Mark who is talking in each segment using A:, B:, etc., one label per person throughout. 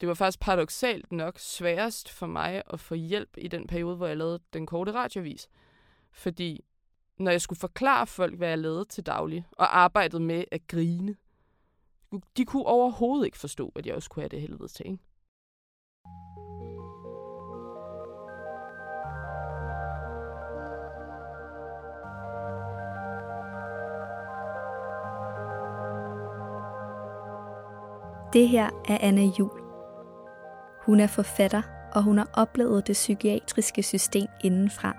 A: det var faktisk paradoxalt nok sværest for mig at få hjælp i den periode, hvor jeg lavede den korte radiovis. Fordi når jeg skulle forklare folk, hvad jeg lavede til daglig, og arbejdede med at grine, de kunne overhovedet ikke forstå, at jeg også kunne have det helvede til. Ikke?
B: Det her er Anna Jul. Hun er forfatter, og hun har oplevet det psykiatriske system indenfra.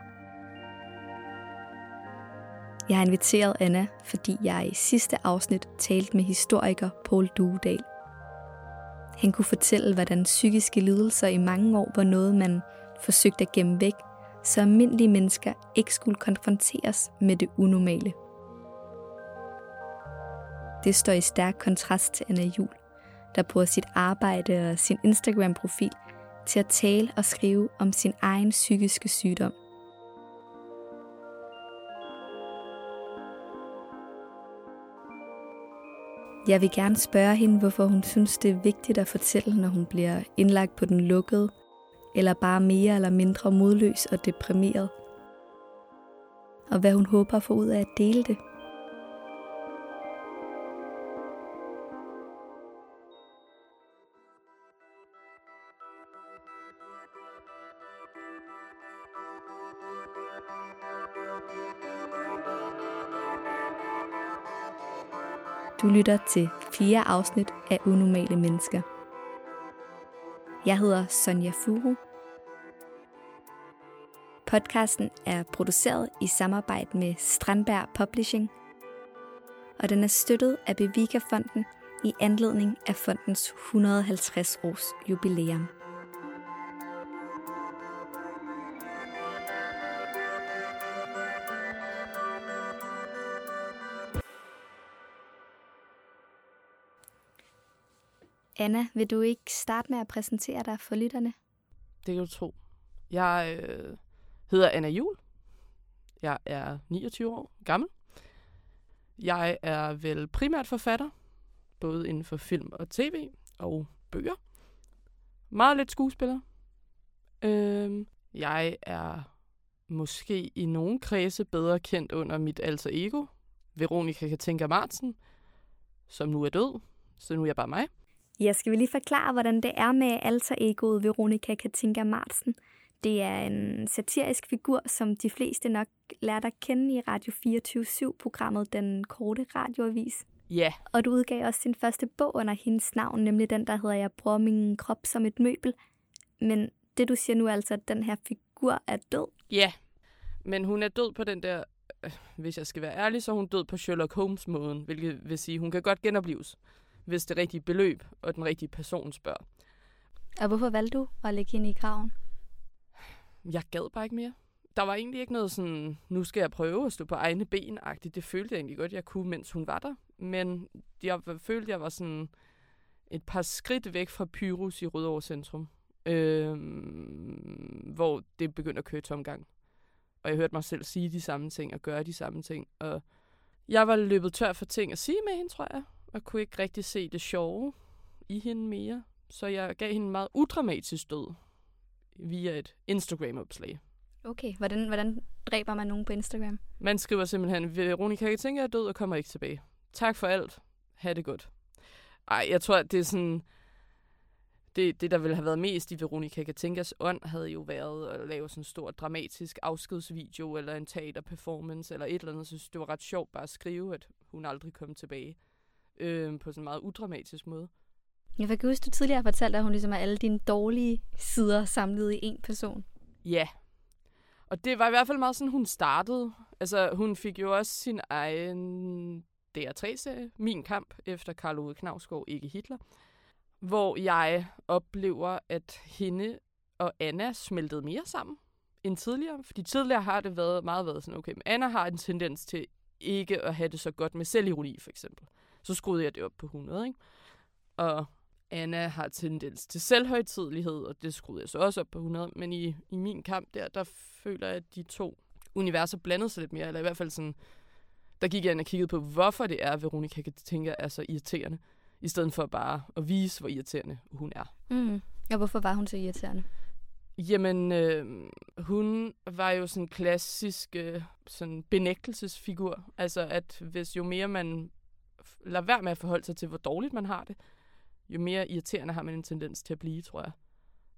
B: Jeg har inviteret Anna, fordi jeg i sidste afsnit talte med historiker Paul Duedal. Han kunne fortælle, hvordan psykiske lidelser i mange år var noget, man forsøgte at gemme væk, så almindelige mennesker ikke skulle konfronteres med det unormale. Det står i stærk kontrast til Anna Jul, der bruger sit arbejde og sin Instagram-profil til at tale og skrive om sin egen psykiske sygdom. Jeg vil gerne spørge hende, hvorfor hun synes, det er vigtigt at fortælle, når hun bliver indlagt på den lukkede, eller bare mere eller mindre modløs og deprimeret. Og hvad hun håber at få ud af at dele det. Du lytter til fire afsnit af Unormale Mennesker. Jeg hedder Sonja Furu. Podcasten er produceret i samarbejde med Strandberg Publishing, og den er støttet af Bevika-fonden i anledning af fondens 150 års jubilæum. Anna, vil du ikke starte med at præsentere dig for lytterne?
A: Det kan du tro. Jeg øh, hedder Anna Jul. Jeg er 29 år gammel. Jeg er vel primært forfatter, både inden for film og tv og bøger. Meget lidt skuespiller. Øh, jeg er måske i nogen kredse bedre kendt under mit alter ego, Veronika Katinka Martsen, som nu er død, så nu er jeg bare mig.
B: Ja, skal vi lige forklare, hvordan det er med alter egoet Veronika Katinka Martsen. Det er en satirisk figur, som de fleste nok lærte at kende i Radio 24-7-programmet Den Korte Radioavis.
A: Ja. Yeah.
B: Og du udgav også sin første bog under hendes navn, nemlig den, der hedder Jeg bruger min krop som et møbel. Men det, du siger nu er altså, at den her figur er død.
A: Ja, yeah. men hun er død på den der, øh, hvis jeg skal være ærlig, så er hun død på Sherlock Holmes-måden, hvilket vil sige, hun kan godt genopleves hvis det rigtige beløb og den rigtige person spørger.
B: Og hvorfor valgte du at lægge hende i graven?
A: Jeg gad bare ikke mere. Der var egentlig ikke noget sådan, nu skal jeg prøve at stå på egne ben -agtigt. Det følte jeg egentlig godt, jeg kunne, mens hun var der. Men jeg følte, jeg var sådan et par skridt væk fra Pyrus i Rødovre Centrum. Øh, hvor det begyndte at køre tomgang. Og jeg hørte mig selv sige de samme ting og gøre de samme ting. Og jeg var løbet tør for ting at sige med hende, tror jeg og kunne ikke rigtig se det sjove i hende mere. Så jeg gav hende en meget udramatisk død via et Instagram-opslag.
B: Okay, hvordan, hvordan dræber man nogen på Instagram?
A: Man skriver simpelthen, Veronica, jeg tænker, jeg er død og kommer ikke tilbage. Tak for alt. Ha' det godt. Ej, jeg tror, det er sådan... Det, det, der ville have været mest i Veronica Katinkas ånd, havde jo været at lave sådan en stor dramatisk afskedsvideo, eller en teaterperformance, eller et eller andet. Jeg synes, det var ret sjovt bare at skrive, at hun aldrig kom tilbage øh, på sådan en meget udramatisk måde.
B: Jeg kan huske, du tidligere har fortalt, at hun ligesom er alle dine dårlige sider samlet i en person.
A: Ja. Og det var i hvert fald meget sådan, hun startede. Altså, hun fik jo også sin egen DR3-serie, Min Kamp, efter Karl Ove Knavsgaard, ikke Hitler. Hvor jeg oplever, at hende og Anna smeltede mere sammen end tidligere. Fordi tidligere har det været meget været sådan, okay, men Anna har en tendens til ikke at have det så godt med selvironi, for eksempel så skruede jeg det op på 100, ikke? Og Anna har tendens til selvhøjtidlighed, og det skruede jeg så også op på 100. Men i, i min kamp der, der føler jeg, at de to universer blandede sig lidt mere, eller i hvert fald sådan, der gik jeg ind og kiggede på, hvorfor det er, at Veronica kan tænke er så irriterende. i stedet for bare at vise, hvor irriterende hun er.
B: Mm. Og hvorfor var hun så irriterende?
A: Jamen, øh, hun var jo sådan en klassisk øh, sådan benægtelsesfigur. Altså, at hvis jo mere man lader være med at forholde sig til, hvor dårligt man har det, jo mere irriterende har man en tendens til at blive, tror jeg.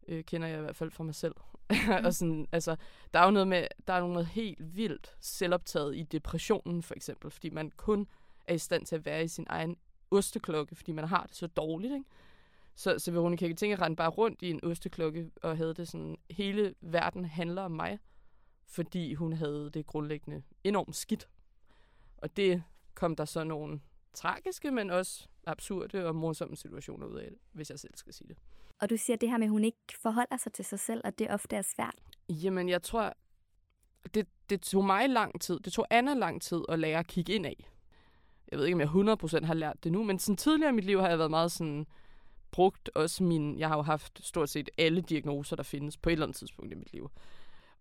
A: Øh, kender jeg i hvert fald fra mig selv. Mm. og sådan, altså, der er jo noget med, der er noget helt vildt selvoptaget i depressionen, for eksempel, fordi man kun er i stand til at være i sin egen osteklokke, fordi man har det så dårligt, ikke? Så, så Veronica tænke rendte bare rundt i en osteklokke og havde det sådan, hele verden handler om mig, fordi hun havde det grundlæggende enormt skidt. Og det kom der så nogle tragiske, men også absurde og morsomme situationer ud af det, hvis jeg selv skal sige det.
B: Og du siger det her med, at hun ikke forholder sig til sig selv, og det ofte er svært.
A: Jamen, jeg tror, det, det tog mig lang tid, det tog Anna lang tid at lære at kigge ind af. Jeg ved ikke, om jeg 100% har lært det nu, men sådan tidligere i mit liv har jeg været meget sådan, brugt også min, jeg har jo haft stort set alle diagnoser, der findes på et eller andet tidspunkt i mit liv.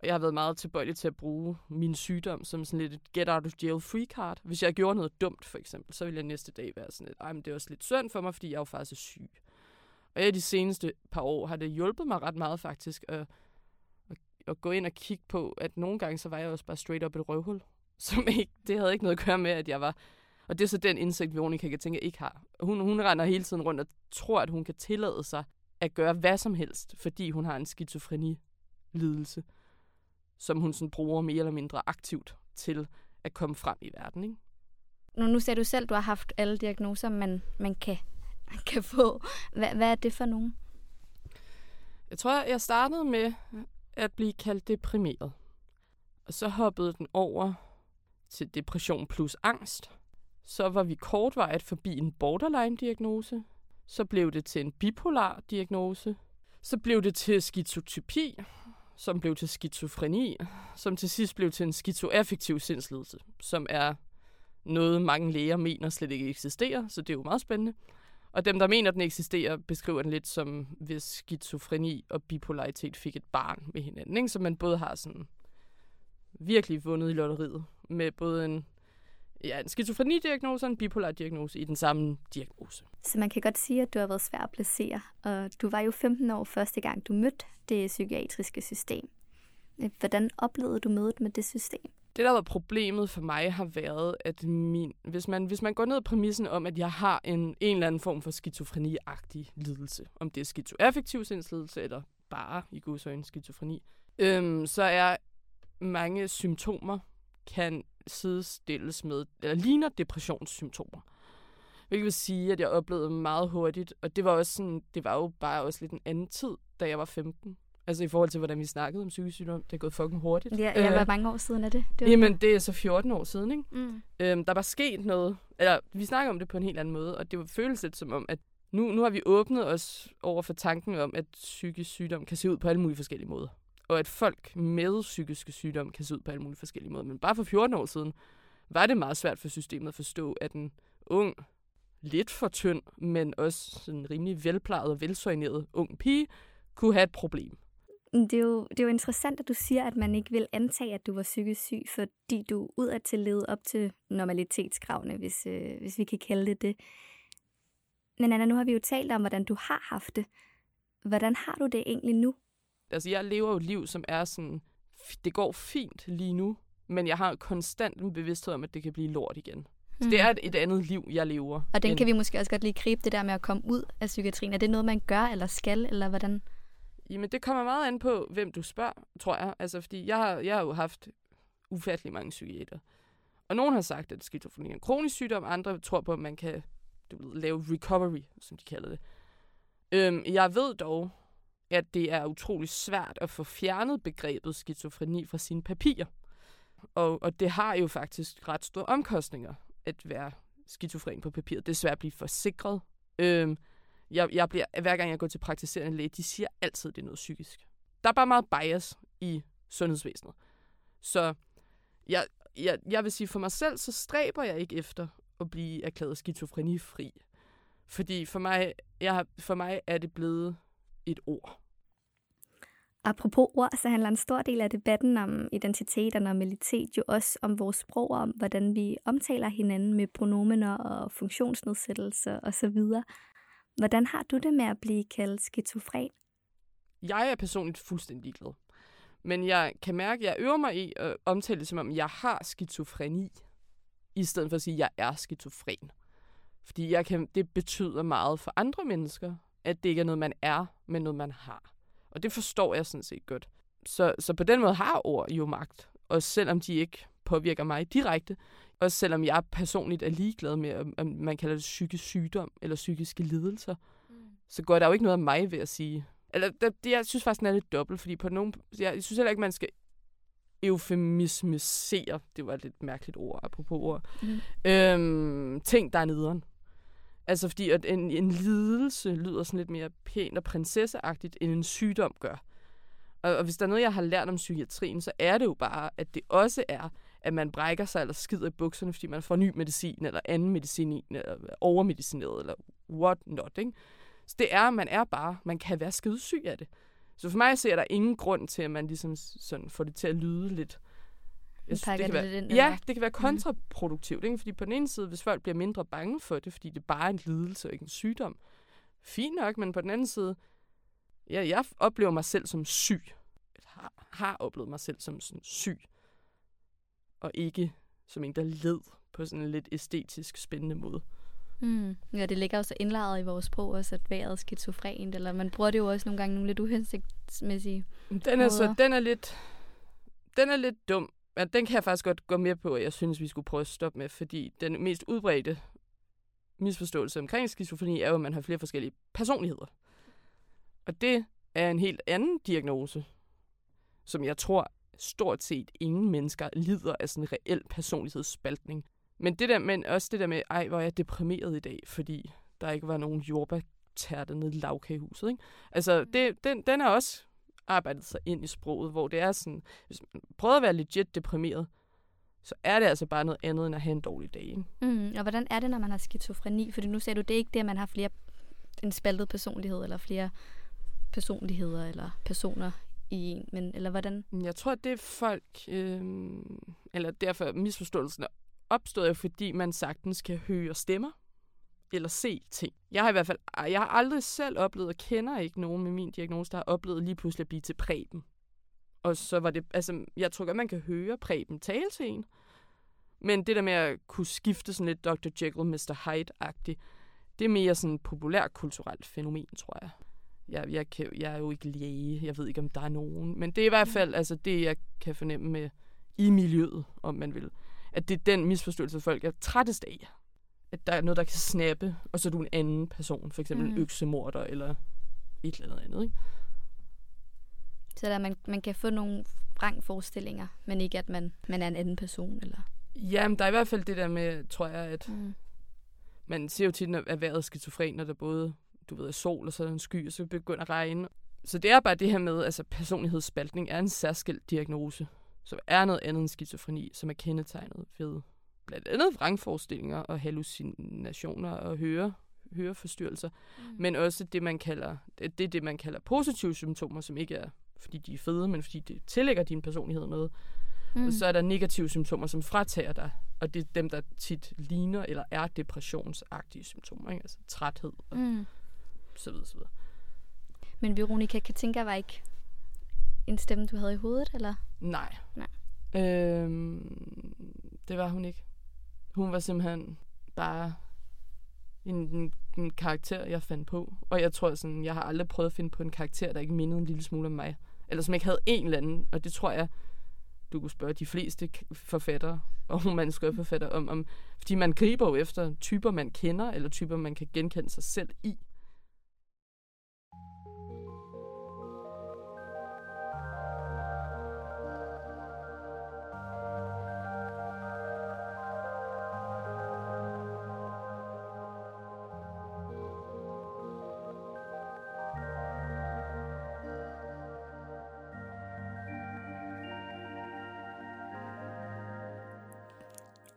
A: Og jeg har været meget tilbøjelig til at bruge min sygdom som sådan lidt et get out of jail free card. Hvis jeg gjorde noget dumt, for eksempel, så ville jeg næste dag være sådan lidt, ej, men det er også lidt synd for mig, fordi jeg er jo faktisk er syg. Og i de seneste par år har det hjulpet mig ret meget faktisk at, at, at gå ind og kigge på, at nogle gange så var jeg også bare straight up et røvhul. Som ikke, det havde ikke noget at gøre med, at jeg var og det er så den indsigt, Veronica kan tænke, ikke har. Hun, hun render hele tiden rundt og tror, at hun kan tillade sig at gøre hvad som helst, fordi hun har en skizofreni-lidelse, som hun sådan bruger mere eller mindre aktivt til at komme frem i verden. Ikke?
B: Nu, nu ser du selv, du har haft alle diagnoser, man, man kan, kan få. Hvad, hvad er det for nogen?
A: Jeg tror, jeg startede med at blive kaldt deprimeret. Og så hoppede den over til depression plus angst. Så var vi kortvarigt forbi en borderline-diagnose. Så blev det til en bipolar diagnose. Så blev det til skizotypi, som blev til skizofreni, som til sidst blev til en skizoaffektiv sindslidelse, som er noget, mange læger mener slet ikke eksisterer, så det er jo meget spændende. Og dem, der mener, den eksisterer, beskriver den lidt som, hvis skizofreni og bipolaritet fik et barn med hinanden. Ikke? Så man både har sådan virkelig vundet i lotteriet med både en ja, en skizofreni-diagnose og en bipolar diagnose i den samme diagnose.
B: Så man kan godt sige, at du har været svær at placere, og du var jo 15 år første gang, du mødte det psykiatriske system. Hvordan oplevede du mødet med det system?
A: Det, der var problemet for mig, har været, at min, hvis, man, hvis man går ned i præmissen om, at jeg har en, en eller anden form for skizofreni-agtig lidelse, om det er skizoaffektiv sindslidelse eller bare i godsøjne skizofreni, øhm, så er mange symptomer kan sidestilles med, eller ligner depressionssymptomer. Hvilket vil sige, at jeg oplevede meget hurtigt, og det var også sådan, det var jo bare også lidt en anden tid, da jeg var 15. Altså i forhold til, hvordan vi snakkede om psykisk sygdom. Det er gået fucking hurtigt.
B: Ja, ja hvor mange år siden er det? det
A: var jamen, det er så 14 år siden, ikke? Mm. Øhm, der var sket noget. Eller, vi snakker om det på en helt anden måde, og det føles lidt som om, at nu, nu har vi åbnet os over for tanken om, at psykisk sygdom kan se ud på alle mulige forskellige måder og at folk med psykiske sygdomme kan se ud på alle mulige forskellige måder. Men bare for 14 år siden var det meget svært for systemet at forstå, at en ung, lidt for tynd, men også sådan rimelig velplejet og velsøjneret ung pige kunne have et problem.
B: Det er, jo, det er jo interessant, at du siger, at man ikke vil antage, at du var psykisk syg, fordi du udadtil levede op til normalitetskravene, hvis, øh, hvis vi kan kalde det det. Men Anna, nu har vi jo talt om, hvordan du har haft det. Hvordan har du det egentlig nu?
A: Altså jeg lever jo et liv, som er sådan, det går fint lige nu, men jeg har konstant en bevidsthed om, at det kan blive lort igen. Så mm. det er et, et andet liv, jeg lever.
B: Og den end... kan vi måske også godt lige gribe, det der med at komme ud af psykiatrien. Er det noget, man gør eller skal, eller hvordan?
A: Jamen, det kommer meget an på, hvem du spørger, tror jeg. Altså, fordi jeg har, jeg har jo haft ufattelig mange psykiater. Og nogen har sagt, at skizofreni er en kronisk sygdom, andre tror på, at man kan du ved, lave recovery, som de kalder det. Øhm, jeg ved dog, at det er utrolig svært at få fjernet begrebet skizofreni fra sine papirer. Og, og det har jo faktisk ret store omkostninger at være skizofren på papiret. Det er svært at blive forsikret. Øhm, jeg, jeg bliver, hver gang jeg går til praktiserende læge, de siger altid, at det er noget psykisk. Der er bare meget bias i sundhedsvæsenet. Så jeg, jeg, jeg vil sige, for mig selv, så stræber jeg ikke efter at blive erklæret skizofrenifri. Fordi for mig, jeg, for mig er det blevet et ord.
B: Apropos ord, så handler en stor del af debatten om identitet og normalitet jo også om vores sprog, om hvordan vi omtaler hinanden med pronomener og funktionsnedsættelser osv. Hvordan har du det med at blive kaldt skizofren?
A: Jeg er personligt fuldstændig glad. Men jeg kan mærke, at jeg øver mig i at omtale det som om, jeg har skizofreni, i stedet for at sige, at jeg er skizofren. Fordi jeg kan, det betyder meget for andre mennesker, at det ikke er noget, man er, men noget, man har. Og det forstår jeg sådan set godt. Så, så på den måde har ord jo magt. Og selvom de ikke påvirker mig direkte, og selvom jeg personligt er ligeglad med, at man kalder det psykisk sygdom eller psykiske lidelser, mm. så går der jo ikke noget af mig ved at sige. Eller det, det, jeg synes faktisk, den er lidt dobbelt, fordi på nogen, jeg, jeg synes heller ikke, man skal eufemismisere, det var et lidt mærkeligt ord, apropos ord, mm. øhm, ting, der er nederen. Altså fordi at en, en lidelse lyder sådan lidt mere pænt og prinsesseagtigt, end en sygdom gør. Og, og hvis der er noget, jeg har lært om psykiatrien, så er det jo bare, at det også er, at man brækker sig eller skider i bukserne, fordi man får ny medicin, eller anden medicin, eller overmedicineret, eller what not, ikke? Så det er, man er bare, man kan være skidesyg af det. Så for mig ser der ingen grund til, at man ligesom sådan får det til at lyde lidt
B: jeg synes, det kan være, ind,
A: ja, det kan være mhm. kontraproduktivt. Ikke? Fordi på den ene side, hvis folk bliver mindre bange for det, fordi det bare er en lidelse og ikke en sygdom, fint nok, men på den anden side, ja, jeg oplever mig selv som syg. Jeg har, har oplevet mig selv som sådan syg. Og ikke som en, der led på sådan en lidt æstetisk spændende måde.
B: Mm. Ja, det ligger også indlejret i vores sprog også, at vejret er skizofrent, eller man bruger det jo også nogle gange nogle lidt uhensigtsmæssige
A: Den er, så, den er lidt, den er lidt dum, men den kan jeg faktisk godt gå med på, at jeg synes, vi skulle prøve at stoppe med, fordi den mest udbredte misforståelse omkring skizofreni er jo, at man har flere forskellige personligheder. Og det er en helt anden diagnose, som jeg tror stort set ingen mennesker lider af sådan en reel personlighedsspaltning. Men, det der, men også det der med, ej, hvor er jeg deprimeret i dag, fordi der ikke var nogen jordbærtærte nede i lavkagehuset. Ikke? Altså, det, den, den er også arbejdet sig ind i sproget, hvor det er sådan, hvis man prøver at være legit deprimeret, så er det altså bare noget andet, end at have en dårlig dag. Ikke?
B: Mm, og hvordan er det, når man har skizofreni? Fordi nu sagde du, det er ikke det, at man har flere, en spaltet personlighed, eller flere personligheder, eller personer i en, men, eller hvordan?
A: Jeg tror, at det er folk, øh, eller derfor misforståelsen er opstået, fordi man sagtens kan høre stemmer eller se ting. Jeg har i hvert fald jeg har aldrig selv oplevet, og kender ikke nogen med min diagnose, der har oplevet lige pludselig at blive til præben. Og så var det, altså, jeg tror godt, man kan høre præben tale til en. Men det der med at kunne skifte sådan lidt Dr. Jekyll, Mr. Hyde-agtigt, det er mere sådan et populærkulturelt fænomen, tror jeg. Jeg, jeg, kan, jeg er jo ikke læge, jeg ved ikke, om der er nogen. Men det er i hvert fald altså, det, jeg kan fornemme med i miljøet, om man vil. At det er den misforståelse, folk er trættest af at der er noget, der kan snappe, og så er du en anden person, for eksempel mm. en øksemorder eller et eller andet Ikke?
B: Så der, man, man kan få nogle vrangforestillinger, men ikke at man, man er en anden person? Eller?
A: Jamen, der er i hvert fald det der med, tror jeg, at mm. man ser jo tit, at vejret er skizofren, når der både du ved, er sol, og så er en sky, og så begynder at regne. Så det er bare det her med, altså personlighedsspaltning er en særskilt diagnose, som er noget andet end skizofreni, som er kendetegnet ved blandt andet vrangforestillinger og hallucinationer og høre, høreforstyrrelser, mm. men også det, man kalder, det, det er det, man kalder positive symptomer, som ikke er, fordi de er fede, men fordi det tillægger din personlighed noget. Mm. Og så er der negative symptomer, som fratager dig, og det er dem, der tit ligner eller er depressionsagtige symptomer, ikke? altså træthed og mm. så videre, så videre.
B: Men Veronica Katinka var ikke en stemme, du havde i hovedet, eller?
A: Nej. Nej. Øhm, det var hun ikke. Hun var simpelthen bare en, en, en karakter, jeg fandt på. Og jeg tror sådan, jeg har aldrig prøvet at finde på en karakter, der ikke mindede en lille smule om mig. Eller som ikke havde en eller anden, og det tror jeg, du kunne spørge de fleste forfattere og manuskriptforfattere om, om, fordi man griber jo efter typer, man kender, eller typer, man kan genkende sig selv i.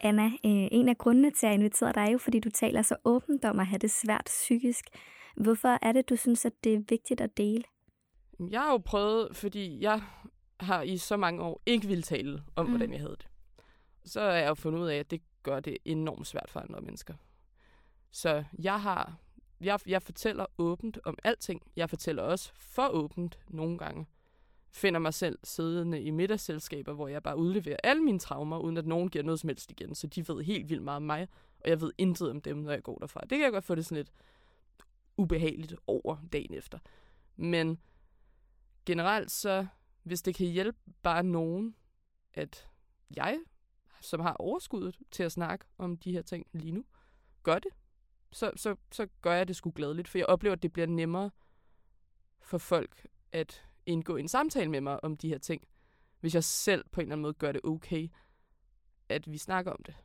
B: Anna, øh, en af grundene til at invitere dig er jo, fordi du taler så åbent om at have det svært psykisk. Hvorfor er det, du synes, at det er vigtigt at dele?
A: Jeg har jo prøvet, fordi jeg har i så mange år ikke ville tale om, mm. hvordan jeg havde det. Så er jeg jo fundet ud af, at det gør det enormt svært for andre mennesker. Så jeg har, jeg, jeg fortæller åbent om alting. Jeg fortæller også for åbent nogle gange. Finder mig selv siddende i middagsselskaber, hvor jeg bare udleverer alle mine traumer, uden at nogen giver noget som helst igen. Så de ved helt vildt meget om mig, og jeg ved intet om dem, når jeg går derfra. Det kan jeg godt få det sådan lidt ubehageligt over dagen efter. Men generelt så, hvis det kan hjælpe bare nogen, at jeg, som har overskuddet til at snakke om de her ting lige nu, gør det, så, så, så gør jeg det sgu glædeligt, for jeg oplever, at det bliver nemmere for folk at indgå en samtale med mig om de her ting, hvis jeg selv på en eller anden måde gør det okay, at vi snakker om det.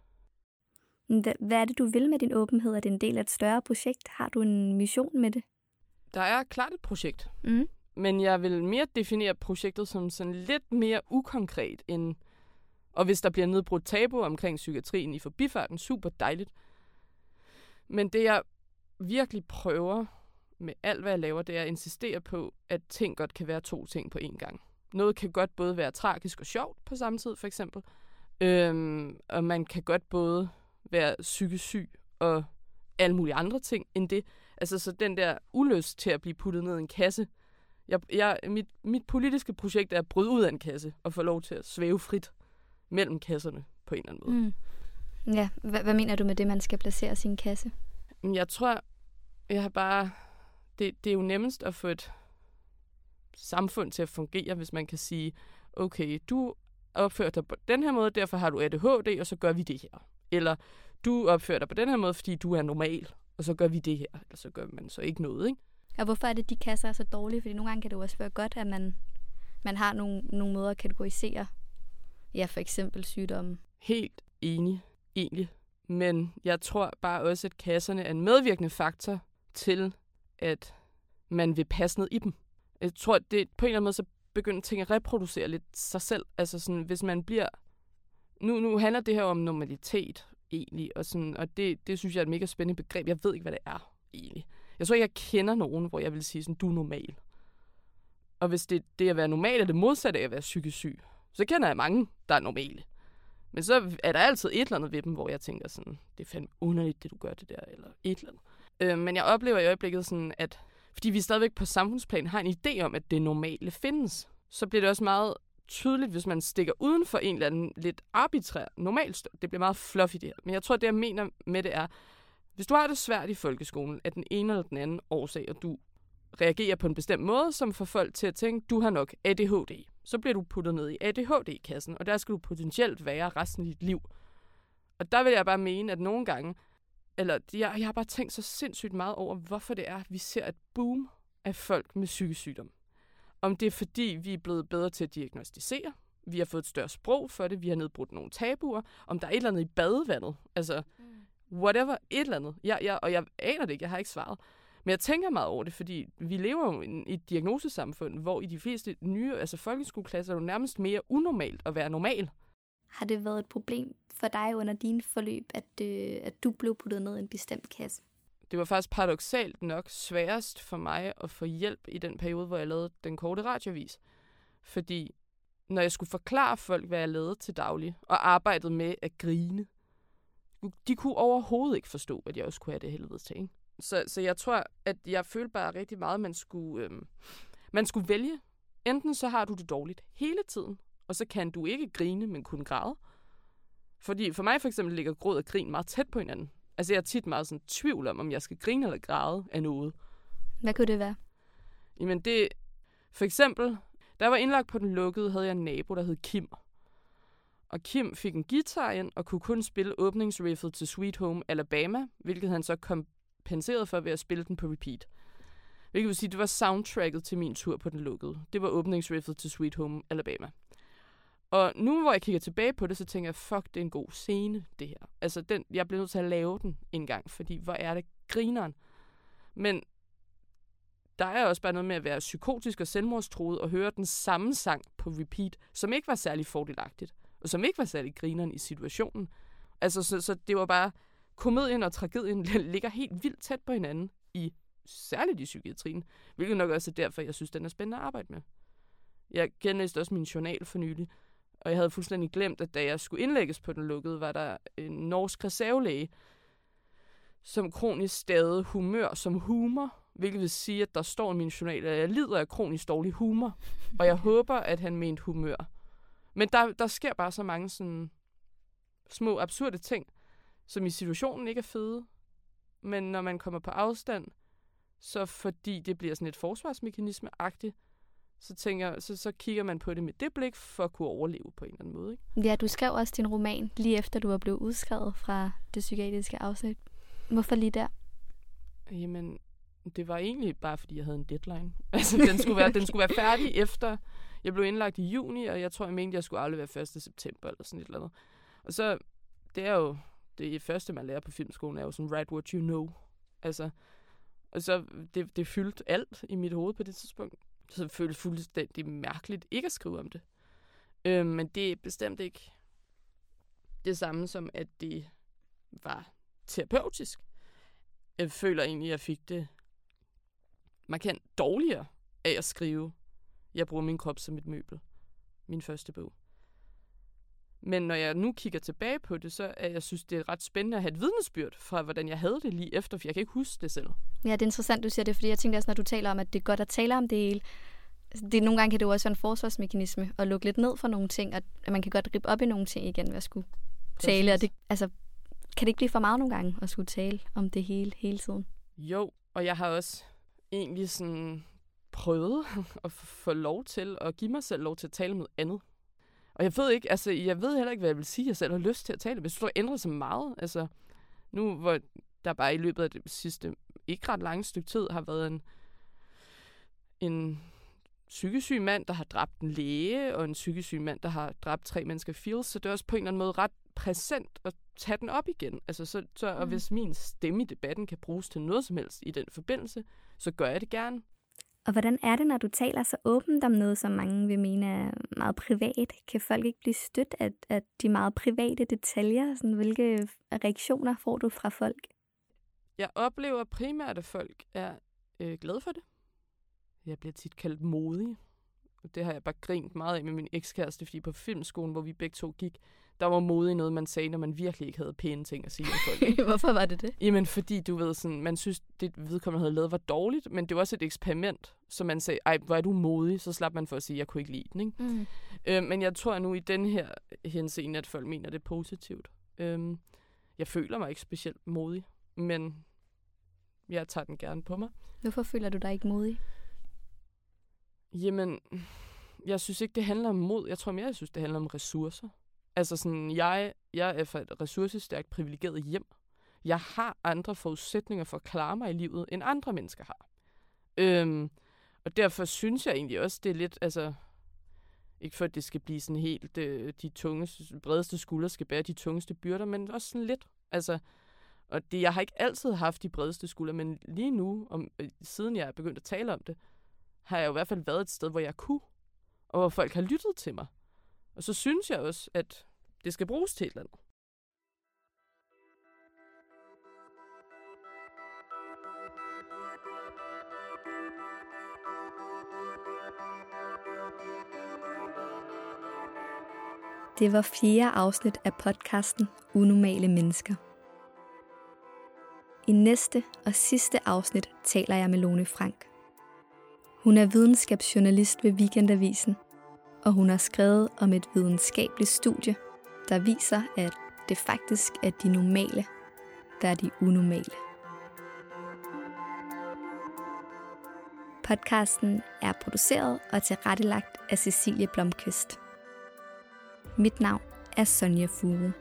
B: Hvad er det, du vil med din åbenhed? Er det en del af et større projekt? Har du en mission med det?
A: Der er klart et projekt,
B: mm.
A: men jeg vil mere definere projektet som sådan lidt mere ukonkret end... Og hvis der bliver nedbrudt tabu omkring psykiatrien i forbifarten, super dejligt. Men det jeg virkelig prøver med alt, hvad jeg laver, det er at insistere på, at ting godt kan være to ting på én gang. Noget kan godt både være tragisk og sjovt på samme tid, for eksempel. Øhm, og man kan godt både være psykisk syg og alle mulige andre ting end det. Altså så den der ulyst til at blive puttet ned i en kasse. Jeg, jeg, mit, mit politiske projekt er at bryde ud af en kasse og få lov til at svæve frit mellem kasserne på en eller anden måde.
B: Mm. Ja, hvad, hvad mener du med det, man skal placere sin kasse?
A: Jeg tror, jeg har bare... Det, det er jo nemmest at få et samfund til at fungere, hvis man kan sige, okay, du opfører dig på den her måde, derfor har du ADHD, og så gør vi det her. Eller du opfører dig på den her måde, fordi du er normal, og så gør vi det her. Eller så gør man så ikke noget, ikke?
B: Og hvorfor er det, de kasser er så dårlige? Fordi nogle gange kan det jo også være godt, at man, man har nogle, nogle måder at kategorisere, ja, for eksempel sygdomme.
A: Helt enig, egentlig. Men jeg tror bare også, at kasserne er en medvirkende faktor til, at man vil passe ned i dem. Jeg tror, at det på en eller anden måde så begynder ting at reproducere lidt sig selv. Altså sådan, hvis man bliver nu, nu handler det her om normalitet, egentlig, og, sådan, og det, det synes jeg er et mega spændende begreb. Jeg ved ikke, hvad det er, egentlig. Jeg tror ikke, jeg kender nogen, hvor jeg vil sige sådan, du er normal. Og hvis det, det at være normal er det modsatte af at være psykisk syg, så kender jeg mange, der er normale. Men så er der altid et eller andet ved dem, hvor jeg tænker sådan, det er fandme underligt, det du gør det der, eller et eller andet. Øh, men jeg oplever i øjeblikket sådan, at fordi vi stadigvæk på samfundsplan har en idé om, at det normale findes, så bliver det også meget tydeligt, hvis man stikker uden for en eller anden lidt arbitrær normalt. Det bliver meget fluffy det her. Men jeg tror, det jeg mener med det er, hvis du har det svært i folkeskolen af den ene eller den anden årsag, og du reagerer på en bestemt måde, som får folk til at tænke, du har nok ADHD, så bliver du puttet ned i ADHD-kassen, og der skal du potentielt være resten af dit liv. Og der vil jeg bare mene, at nogle gange, eller jeg, jeg har bare tænkt så sindssygt meget over, hvorfor det er, at vi ser et boom af folk med psykisk sygdom. Om det er fordi, vi er blevet bedre til at diagnostisere, vi har fået et større sprog for det, vi har nedbrudt nogle tabuer, om der er et eller andet i badevandet, altså mm. whatever, et eller andet. Jeg, jeg, og jeg aner det ikke, jeg har ikke svaret. Men jeg tænker meget over det, fordi vi lever jo i et diagnosesamfund, hvor i de fleste nye, altså folkeskoleklasser, er det nærmest mere unormalt at være normal.
B: Har det været et problem for dig under din forløb, at, øh, at du blev puttet ned i en bestemt kasse?
A: det var faktisk paradoxalt nok sværest for mig at få hjælp i den periode, hvor jeg lavede den korte radiovis. Fordi når jeg skulle forklare folk, hvad jeg lavede til daglig, og arbejdede med at grine, de kunne overhovedet ikke forstå, at jeg også kunne have det helvede til. Ikke? Så, så jeg tror, at jeg følte bare rigtig meget, at man skulle, øhm, man skulle vælge. Enten så har du det dårligt hele tiden, og så kan du ikke grine, men kun græde. Fordi for mig for eksempel ligger gråd og grin meget tæt på hinanden. Altså, jeg er tit meget sådan tvivl om, om jeg skal grine eller græde af noget.
B: Hvad kunne det være?
A: Jamen, det... For eksempel, da jeg var indlagt på den lukkede, havde jeg en nabo, der hed Kim. Og Kim fik en guitar ind og kunne kun spille åbningsriffet til Sweet Home Alabama, hvilket han så kompenserede for ved at spille den på repeat. Hvilket vil sige, det var soundtracket til min tur på den lukkede. Det var åbningsriffet til Sweet Home Alabama. Og nu hvor jeg kigger tilbage på det, så tænker jeg, fuck, det er en god scene, det her. Altså, den, jeg bliver nødt til at lave den en gang, fordi hvor er det grineren. Men der er også bare noget med at være psykotisk og selvmordstroet og høre den samme sang på repeat, som ikke var særlig fordelagtigt, og som ikke var særlig grineren i situationen. Altså, så, så det var bare, komedien og tragedien ligger helt vildt tæt på hinanden i særligt i psykiatrien, hvilket nok også er derfor, jeg synes, den er spændende at arbejde med. Jeg genlæste også min journal for nylig, og jeg havde fuldstændig glemt, at da jeg skulle indlægges på den lukkede, var der en norsk reservelæge, som kronisk stadig humør som humor, hvilket vil sige, at der står i min journal, at jeg lider af kronisk dårlig humor, og jeg håber, at han mente humør. Men der, der sker bare så mange sådan små absurde ting, som i situationen ikke er fede, men når man kommer på afstand, så fordi det bliver sådan et forsvarsmekanisme-agtigt, så, tænker, så, så kigger man på det med det blik for at kunne overleve på en eller anden måde. Ikke?
B: Ja, du skrev også din roman lige efter du var blevet udskrevet fra det psykiatriske afsnit. Hvorfor lige der?
A: Jamen, det var egentlig bare, fordi jeg havde en deadline. Altså, den skulle være, den skulle være færdig efter, jeg blev indlagt i juni, og jeg tror, jeg mente, jeg skulle aldrig være 1. september eller sådan et eller andet. Og så, det er jo, det første, man lærer på filmskolen, er jo sådan, write what you know. Altså, og så, det, det fyldte alt i mit hoved på det tidspunkt. Så det fuldstændig mærkeligt ikke at skrive om det. Øh, men det er bestemt ikke det samme som, at det var terapeutisk. Jeg føler egentlig, at jeg fik det markant dårligere af at skrive. Jeg bruger min krop som et møbel. Min første bog. Men når jeg nu kigger tilbage på det, så er jeg synes, det er ret spændende at have et vidnesbyrd fra, hvordan jeg havde det lige efter, for jeg kan ikke huske det selv.
B: Ja, det er interessant, du siger det, fordi jeg tænker også, når du taler om, at det er godt at tale om det hele, altså, det, nogle gange kan det jo også være en forsvarsmekanisme at lukke lidt ned for nogle ting, og at man kan godt rippe op i nogle ting igen ved at skulle tale. Og det, altså, kan det ikke blive for meget nogle gange at skulle tale om det hele, hele tiden?
A: Jo, og jeg har også egentlig sådan prøvet at få lov til at give mig selv lov til at tale noget andet. Og jeg ved ikke, altså, jeg ved heller ikke, hvad jeg vil sige, jeg selv har lyst til at tale. Men jeg synes, det ændret så meget. Altså, nu hvor der bare i løbet af det sidste ikke ret lange stykke tid har været en, en psykisk syg mand, der har dræbt en læge, og en psykisk syg mand, der har dræbt tre mennesker i Fields, så det er også på en eller anden måde ret præsent at tage den op igen. Altså, så, så, og mm. hvis min stemme i debatten kan bruges til noget som helst i den forbindelse, så gør jeg det gerne.
B: Og hvordan er det, når du taler så åbent om noget, som mange vil mene er meget privat? Kan folk ikke blive stødt af, af de meget private detaljer? Sådan, hvilke reaktioner får du fra folk?
A: Jeg oplever primært, at folk er øh, glade for det. Jeg bliver tit kaldt modig. Det har jeg bare grint meget af med min ekskæreste, fordi på filmskolen, hvor vi begge to gik, der var modig noget, man sagde, når man virkelig ikke havde pæne ting at sige til folk.
B: Hvorfor var det det?
A: Jamen, fordi du ved, sådan, man synes, det vedkommende havde lavet var dårligt, men det var også et eksperiment, så man sagde, ej, hvor er du modig, så slap man for at sige, jeg kunne ikke lide den. Ikke? Mm. Øh, men jeg tror nu i den her henseende, at folk mener det er positivt. Øh, jeg føler mig ikke specielt modig, men jeg tager den gerne på mig.
B: Hvorfor føler du dig ikke modig?
A: Jamen, jeg synes ikke, det handler om mod. Jeg tror mere, jeg synes, det handler om ressourcer. Altså sådan, jeg, jeg er fra et ressourcestærkt privilegeret hjem. Jeg har andre forudsætninger for at klare mig i livet, end andre mennesker har. Øhm, og derfor synes jeg egentlig også, det er lidt, altså, ikke for at det skal blive sådan helt, øh, de tungeste, bredeste skuldre skal bære de tungeste byrder, men også sådan lidt. Altså, og det, jeg har ikke altid haft de bredeste skuldre, men lige nu, om, øh, siden jeg er begyndt at tale om det, har jeg jo i hvert fald været et sted, hvor jeg kunne, og hvor folk har lyttet til mig. Og så synes jeg også, at det skal bruges til et eller andet.
B: Det var fjerde afsnit af podcasten Unormale Mennesker. I næste og sidste afsnit taler jeg med Lone Frank. Hun er videnskabsjournalist ved Weekendavisen, og hun har skrevet om et videnskabeligt studie, der viser, at det faktisk er de normale, der er de unormale. Podcasten er produceret og tilrettelagt af Cecilie Blomqvist. Mit navn er Sonja Fure.